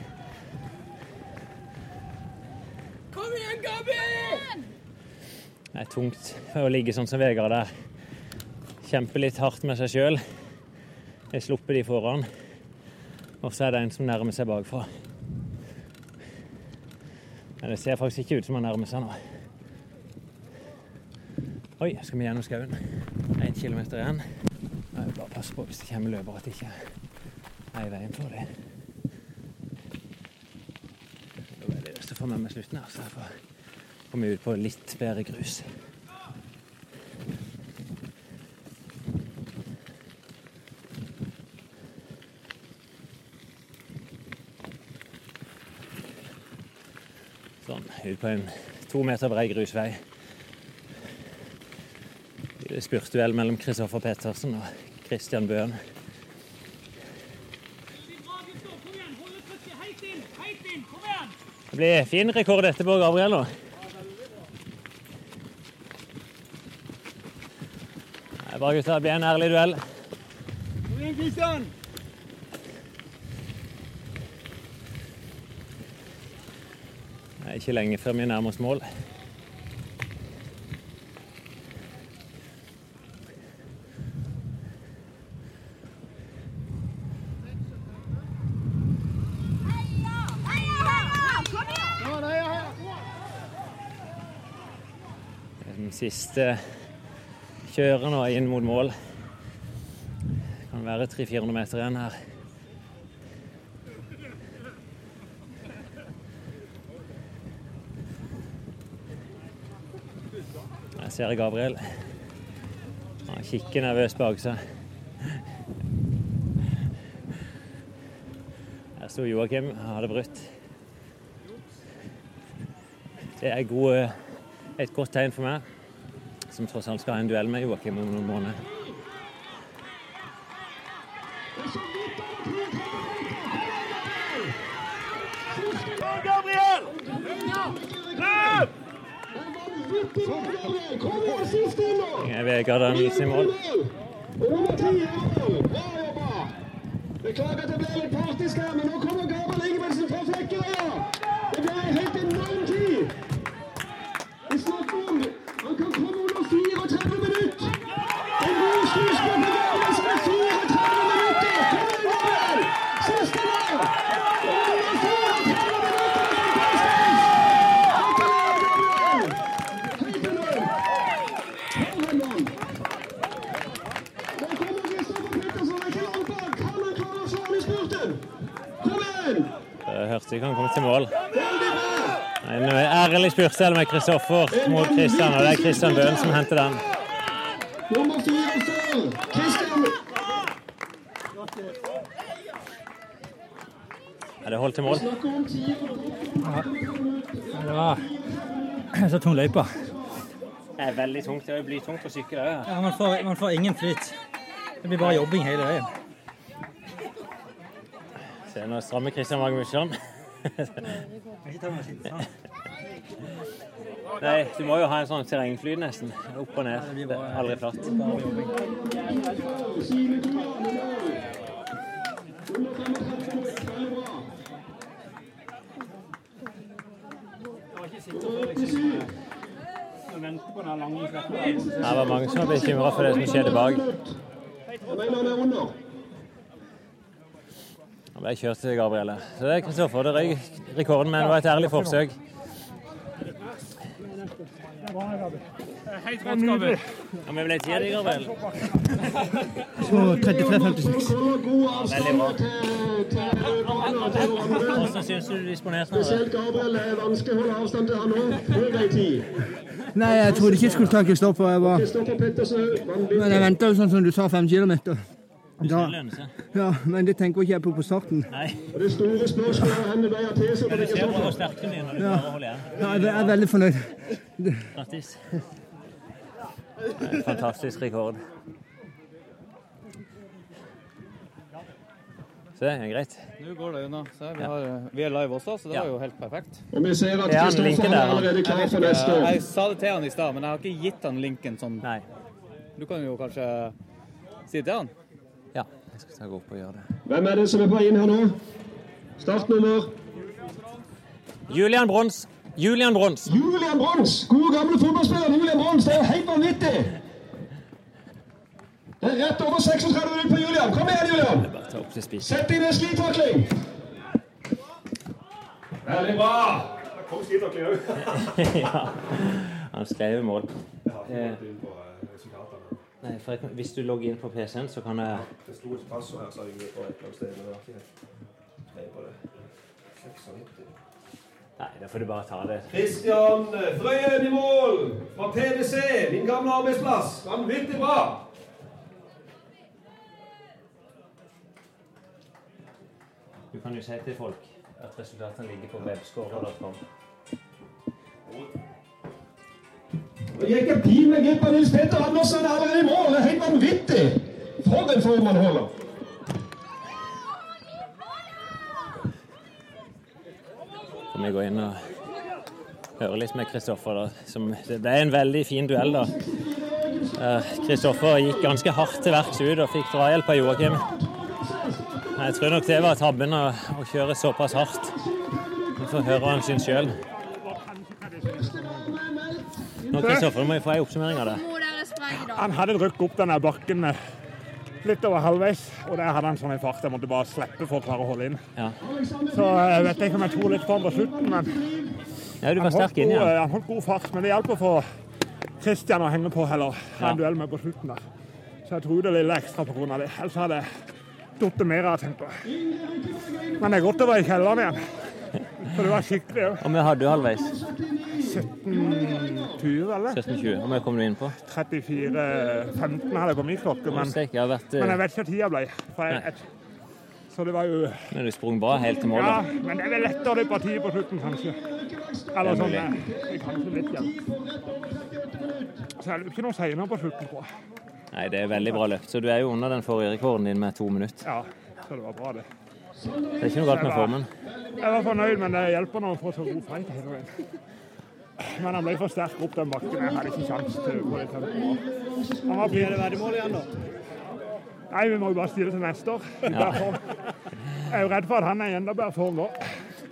Det er tungt å ligge sånn som Vegard der. Kjempe litt hardt med seg sjøl. Jeg slipper de foran. Og så er det en som nærmer seg bakfra. Men det ser faktisk ikke ut som han nærmer seg nå. Oi, skal vi gjennom skauen? Én kilometer igjen. Jeg vil bare passe på hvis det kommer løpere at det ikke er i veien for dem. Det er veldig lyst til å få med meg slutten her, så jeg får komme ut på litt bedre grus. Sånn, ut på en to meter brei grusvei. Spurtduell mellom Kristoffer Pettersen og Christian Bøhn. Det blir fin rekord etterpå, Gabriel. nå. Det gutta. Det blir en ærlig duell. Kom igjen, Kristian! Det er ikke lenge før vi nærmer oss mål. Siste kjører nå inn mot mål. Det kan være 300-400 meter igjen her. Jeg ser Gabriel. Han kikker nervøst bak seg. Her sto Joakim og hadde brutt. Det er gode, et godt tegn for meg, som tross alt skal ha en duell med Joakim om noen måneder. Det er Vegard Danielsen i mål. Beklager at det ble litt partisk her, men nå kommer Jeg hørte ikke til mål. En ærlig spørsel med Kristoffer mot Kristian, og det er Kristian Bøhn som henter den. Er det holdt til mål? og Det var [CLEARS THROAT] så tung løype. Det er veldig tungt. Det blir tungt å sykle òg. Ja, man, får, man får ingen flyt. Det blir bare jobbing hele veien. Se, nå strammer Kristian Magemusson. [LAUGHS] Nei, du må jo ha en sånn terrengfly nesten. Opp og ned. Det er aldri flatt. Det var mange som var bekymra for det som skjedde bak. Jeg mener han er under. Ble kjørt Gabrielle. Så det er Kristoffer. Det røyk rekorden, men det var et ærlig forsøk. Ja, vi ble ti av de, Gabriel. Så 33-56. God avstand til, til Rødbanen og til Rødbanen. Hvordan syns du du disponerte nå? Spesielt Gabriel er vanskelig å holde avstand til han nå. Nei, jeg trodde ikke jeg skulle ta Kristoffer. Jeg var. Men jeg venta jo sånn som du sa, fem kilometer. Da, ja, men det tenker ikke jeg på på starten. Nei. Og det store spørsmålet er til Du det, Kristoffer. sterk du blir igjen. Ja, jeg er veldig fornøyd. Grattis. Fantastisk rekord. Så det er greit. Nå går det unna. Så vi, har, vi er live også, så det var jo helt perfekt. Og vi ser at han Kristoffer er allerede klar for neste år. jeg sa det til han i stad, men jeg har ikke gitt han linken sånn. Nei. Du kan jo kanskje si det til han? Ja, jeg gå opp og gjøre det. Hvem er det som er på inn her nå? Startnummer Julian Brons. Julian Brons. Julian Brons! Gode, gamle fotballspiller Julian Brons. Det er jo helt vanvittig! Det er rett over 36 minutter på Julian. Kom igjen, Julian! Sett inn en slitakling! Veldig bra. Kom skidåkning òg. [LAUGHS] ja. Han skrev mål. Jeg har ikke Eh. gått inn på eh, resultatene. Nei, for jeg, hvis du logger inn på PC-en, så kan jeg Det sto et passord her, sa jeg på et eller annet sted. Men det var ikke greie på det. 96. Nei, da får du bare ta det. Christian Frøyen i mål fra PwC, min gamle arbeidsplass. Vanvittig bra! Du kan jo si til folk at resultatene ligger på webscorer.com. Nå gikk jeg pinlig glipp av Nils Petter Andersen allerede i mål. Det er helt vanvittig! For en form han holder. Vi gå inn og høre litt med Kristoffer, det er en veldig fin duell, da. Eh, Kristoffer gikk ganske hardt til verks ut og fikk drahjelp av Joakim. Jeg tror nok det var tabben å, kjøre såpass hardt. Vi får høre hva han syns sjøl. Nå, Kristoffer, må jeg få en oppsummering av det. Han hadde rykket opp denne bakken eh, litt over halvveis, og der hadde han sånn en fart jeg måtte bare slippe for å klare å holde inn. Ja. Så eh, jeg vet ikke om jeg tok litt på han på slutten, men Ja, du var han holdt, god, ja. eh, han holdt god fart. Men det hjalp å få Christian å henge på heller. Ha en Ja. duell med på slutten der. Så jeg tror det lille ekstra av det. Ellers hadde jeg datt mer av, tenker jeg. Men det er godt å være i kjelleren igjen. For det var skikkelig òg. Og vi hadde jo halvveis. 17.20, eller? 17.20. Hvor mye kom du inn på. 34.15 hadde jeg på min klokke, men, jeg vært men jeg vet ikke hva tida ble. For jeg, jeg, så det var jo Men du sprang bra helt til mål, Ja, men det er vel lettere det partiet på slutten, kanskje. Eller er sånn. det er Kanskje litt ja. Så jeg løp ikke noe senere på slutten, tror jeg. Nei, det er veldig bra løpt. Så du er jo under den forrige rekorden din med to minutter. Ja, så det var bra, det. Det er ikke noe galt med formen. Jeg var fornøyd, men det hjelper nå å få så god fight hele veien. Men han ble for sterk opp den bakken. Jeg hadde ikke sjans til å gå det tempoet. Han var Blir det veddemål igjen, da? Nei, vi må jo bare stille til neste år. Ja. [LAUGHS] Jeg er jo redd for at han er i enda bedre form nå.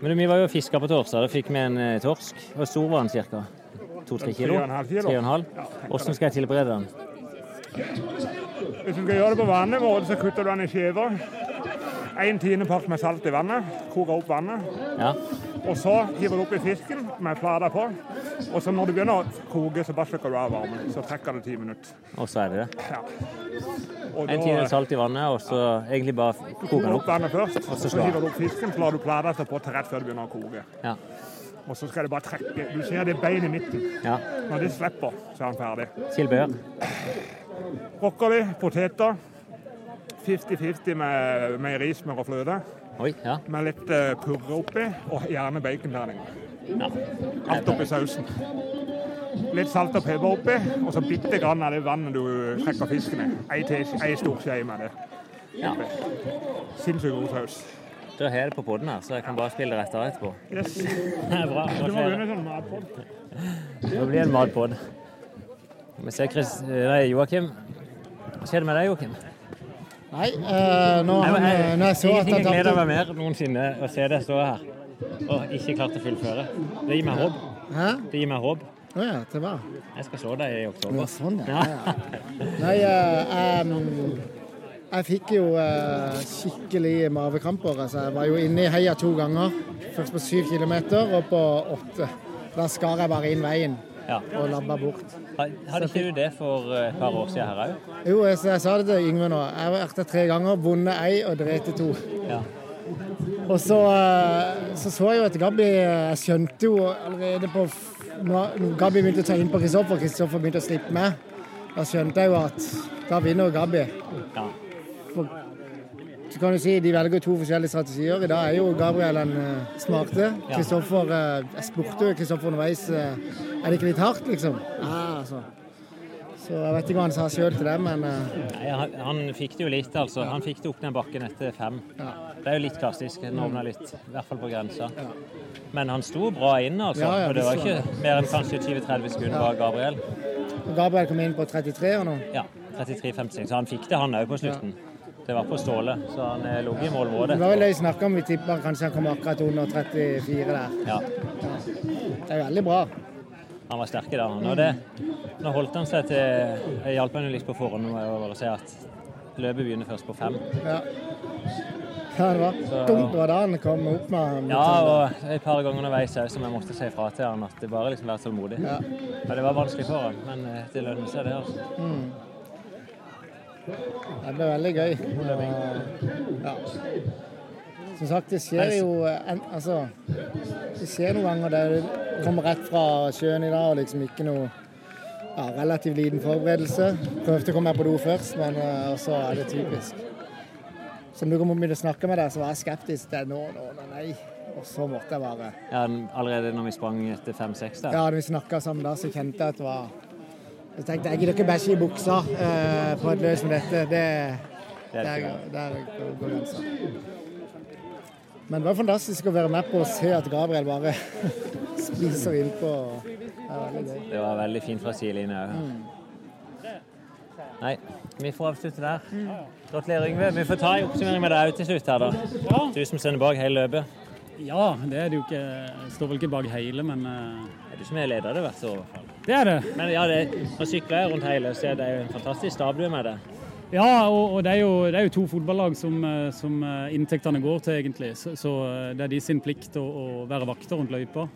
Men vi var jo og fiska på torsdag. Da fikk vi en eh, torsk. Hvor stor var den ca.? To-tre kilo. Tre og en halv? Hvordan skal jeg tilberede den? Hvis du skal gjøre det på vanlig måte, så kutter du den i skiver. En tiendepart med salt i vannet. Koker opp vannet. Ja. Og så hiver du oppi fisken med flata på. Og så når det begynner å koke, så bare slukker du av varmen. Så trekker det ti minutter. Og så er det det. Ja. Og En tiende salt i vannet, og så egentlig bare koke koker den opp opp. vannet først, Og så så hiver du opp fisken, så lar du plata stå på til rett før det begynner å koke. Ja. Og så skal det bare trekke. Du ser det beinet i midten. ja. Når det slipper, så er den ferdig. Tilbehør. Brokkoli, poteter. 50-50 med meierismør og fløte. Oi, ja. Med litt eh, purre oppi, og gjerne baconterninger. ja. Alt oppi sausen. Litt salt og pepper oppi, og så bitte grann av det vannet du trekker fisken i. Ei, ei stor skje med det. ja. Sinnssykt god saus. Da har jeg det på poden her, så jeg kan bare spille rett av etterpå. Yes. [LAUGHS] Det bra. Du må begynne det. sånn matpod. Det blir en matpod. Vi ser Chris, nei, Joakim. Hva skjedde med deg, Joakim? Nei, eh, nå, Nei, men han, jeg- eh, når jeg så at jeg gleder meg mer noensinne å se deg stå her og ikke klart å fullføre. Det gir meg håp. Hæ? Det gir meg håp. Å ja, til hva? Jeg skal slå deg i Ja, oktober. sånn, ja. ja. Nei, eh, um, jeg fikk jo eh, skikkelig mavekramper. Altså, jeg var jo inne i heia to ganger. Først på syv kilometer og på åtte. Da skar jeg bare inn veien Ja. og labba bort. Hadde ikke du det for eh, et par år siden her òg? Jo, jeg, jeg sa det til Yngve nå. Jeg har vært der tre ganger, vunnet ei og drept to. Ja. Og så, eh, så så jeg jo at Gabby Jeg skjønte jo allerede på Når Gabby begynte å ta inn på Kristoffer, Kristoffer begynte å slippe meg, da skjønte jeg jo at da vinner Gabby. ja. For, så kan du si de velger to forskjellige strategier. I dag er jo Gabriel den eh, smarte. Kristoffer eh, Jeg spurte jo Kristoffer underveis eh, er det ikke litt hardt, liksom. Ja, altså. Så jeg vet ikke hva han sa sjøl til det, men eh, Nei, han, han fikk det jo litt, altså. Han fikk det opp den bakken etter fem. Ja. Det er jo litt klassisk. Den åpna litt, i hvert fall på grensa. Men han sto bra inn, altså. Ja, ja, og det var ikke mer enn kanskje 20-30 sekunder bak Gabriel. Gabriel kom inn på 33 og nå. Ja, 33-56. Så han fikk det, han òg, på slutten. Det var på Ståle, så han eh, lå i Det var vel det vi snakka om. Vi tippa kanskje han kom akkurat under 34 der. Ja, Det er veldig bra. han var sterk i dag. han. Det, nå holdt han seg til Jeg hjalp jo litt på forhånd nå, å å si at løpet begynner først på fem. Ja. Ja, det var dumt. Var da han kom opp med med Ja, og et par ganger underveis òg som jeg måtte si fra til han at det bare liksom være tålmodig. Ja. Ja, det var vanskelig for han, men eh, det lønner seg, det. altså. Mm. Det ble veldig gøy. Og, ja. Som sagt, det skjer jo eh, en, Altså, det skjer noen ganger der du kommer rett fra sjøen i dag og liksom ikke noe ja, relativt liten forberedelse. Prøvde å komme meg på do først, men uh, så er det typisk. Når du kom opp med å snakke med deg, så var jeg skeptisk til nå, nå, nå, nei. Og så måtte jeg bare Ja, allerede når vi sprang etter fem-seks. Ja, når vi snakka sammen da, så kjente jeg at det var Så tenkte jeg jeg gidder ikke bæsje i buksa eh, på et løs som dette. Det, Det er der, der går grensa. Men det var fantastisk å være med på å se at Gabriel bare [LAUGHS] spiser innpå. Det var veldig gøy. Det var veldig fint fra sidelinja òg. Nei, vi får avslutte der. Gratulerer, Yngve. Vi får ta en oppsummering med deg òg til slutt her, da. Du som sender bak hele løpet. Ja, det er det jo ikke. Jeg står vel ikke bak hele, men eh, Det er du som er leder det hvert år, i hvert fall. Det er det. Men ja, det, å sykler rundt hele, så det er jo en fantastisk er med det. Ja, og, og det, er jo, det er jo to fotballag som, eh, som eh, inntektene går til, egentlig. Så, så eh, det er de sin plikt å, å være vakter rundt løypa.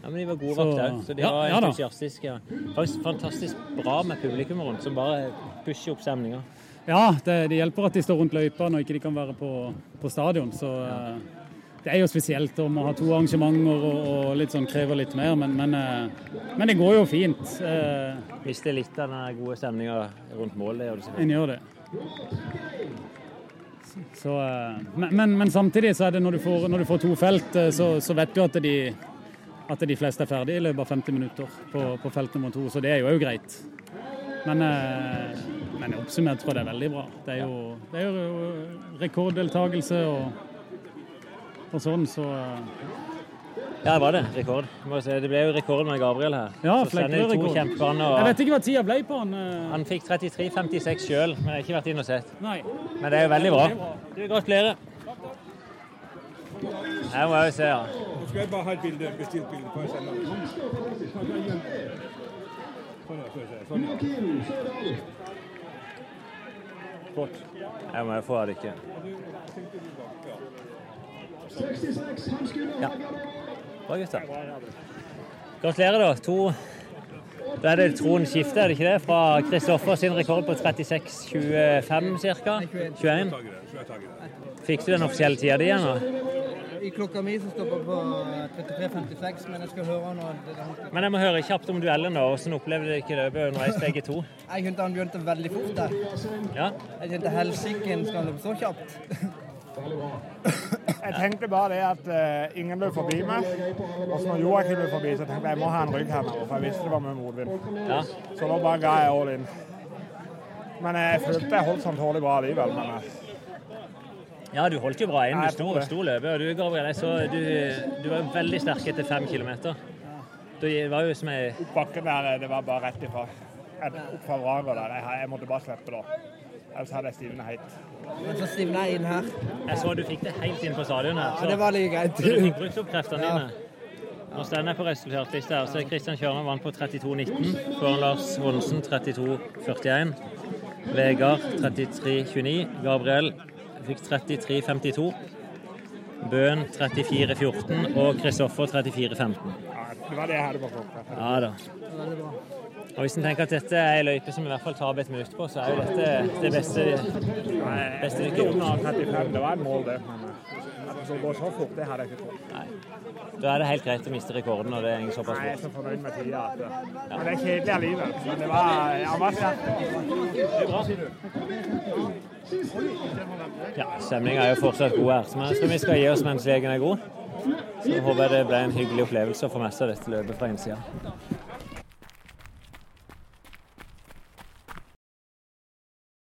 Ja, men de var gode Så- vakter òg, så de ja, var entusiastiske. Ja. Fantastisk bra med publikum rundt, som bare pusher opp stemninga. Ja, det, det hjelper at de står rundt løypa når ikke de kan være på, på stadion. Så eh, det er jo spesielt om å ha to arrangementer og, og litt sånn krever litt mer, men, men, eh, men det går jo fint. Eh, Mister litt av den gode stemninga rundt målet. det. En gjør det. Så, eh, men, men, samtidig så er det når du får, når du får to felt, så, så vet du at de, at de fleste er ferdige i løpet av 50 minutter på, på felt nummer to, så det er jo òg greit. Men, men oppsummert tror jeg det er veldig bra. Det er jo, det er jo rekorddeltakelse og, og sånn, så eh, Ja, det var det. Rekord. Må si, Det ble jo rekord med Gabriel her. Ja, Flekkerød-rekord. Jeg vet ikke hva tida ble på han. eh. han fikk 33,56 sjøl, men jeg har ikke vært inn og sett. Nei. Men det er jo veldig bra. Du, Gratulerer. Her må jeg jo se, ja. Nå skal jeg bare ha et bilde, bestilt bilde på. Sånn, ja. se. Sånn, ja. Flott. Jeg må jo få det ikke. Ja. Bra, gutter. Gratulerer, da. To Da er det troen skifte, er det ikke det? Fra Kristoffer sin rekord på 36,25 ca. 21. Fikk du den offisielle tida di igjen? da? I klokka mi så stopper på 33,56, men jeg skal høre nå Men jeg må høre kjapt om duellen. da. Hvordan opplevde dere ikke løpet underveis, begge to? Jeg kjente han begynte veldig fort der. Ja. Jeg kjente helsiken skal han løpe så kjapt? Jeg tenkte bare det at uh, ingen løp forbi meg. Og så når Joakim løp forbi, så tenkte jeg jeg må ha en rygg her nå, for jeg visste det var med motvind. Ja. Så da bare ga jeg all in. Men jeg følte jeg holdt sånn tålelig bra likevel. Men eh, Ja, du holdt jo bra inn. Du sto, sto løpet. Og du, Gabriel, jeg så du, du var veldig sterk etter fem kilometer. Det var jo som ei bakken der, eh, det var bare rett ifra. Opp fra vraket der. Jeg, jeg måtte bare slippe da. Ellers hadde jeg stivna helt. Så stivna jeg inn her. Jeg så du fikk det helt inn på stadion her. Ja, det var like greit. Så du fikk brukt opp kreftene Ja. dine. Nå står jeg på resultatlista her, så er Kristian Kjørner vant på 32,19. Foran Lars Honsen 32,41. Vegard 33,29. Gabriel fikk 33,52. Bøen 34,14 og Kristoffer 34,15. Ja, det var det jeg hadde på klokka. Ja da. Bra. Og Hvis en tenker at dette er en løype som i hvert fall tar et minutt på, så er jo dette det beste, beste du kan gjøre. 35, det var et mål, det. Men eh, at det gå så fort, det hadde jeg ikke trodd. Da er det helt greit å miste rekorden når det er såpass fort. Nei, Jeg er så fornøyd med tida at eh, Men det er kjedelig allikevel. Men det var Han var sterk. Ja, Stemninga er jo fortsatt god her, så jeg tror vi skal gi oss mens legen er god. Så håper jeg det ble en hyggelig opplevelse å få med seg dette løpet fra innsida.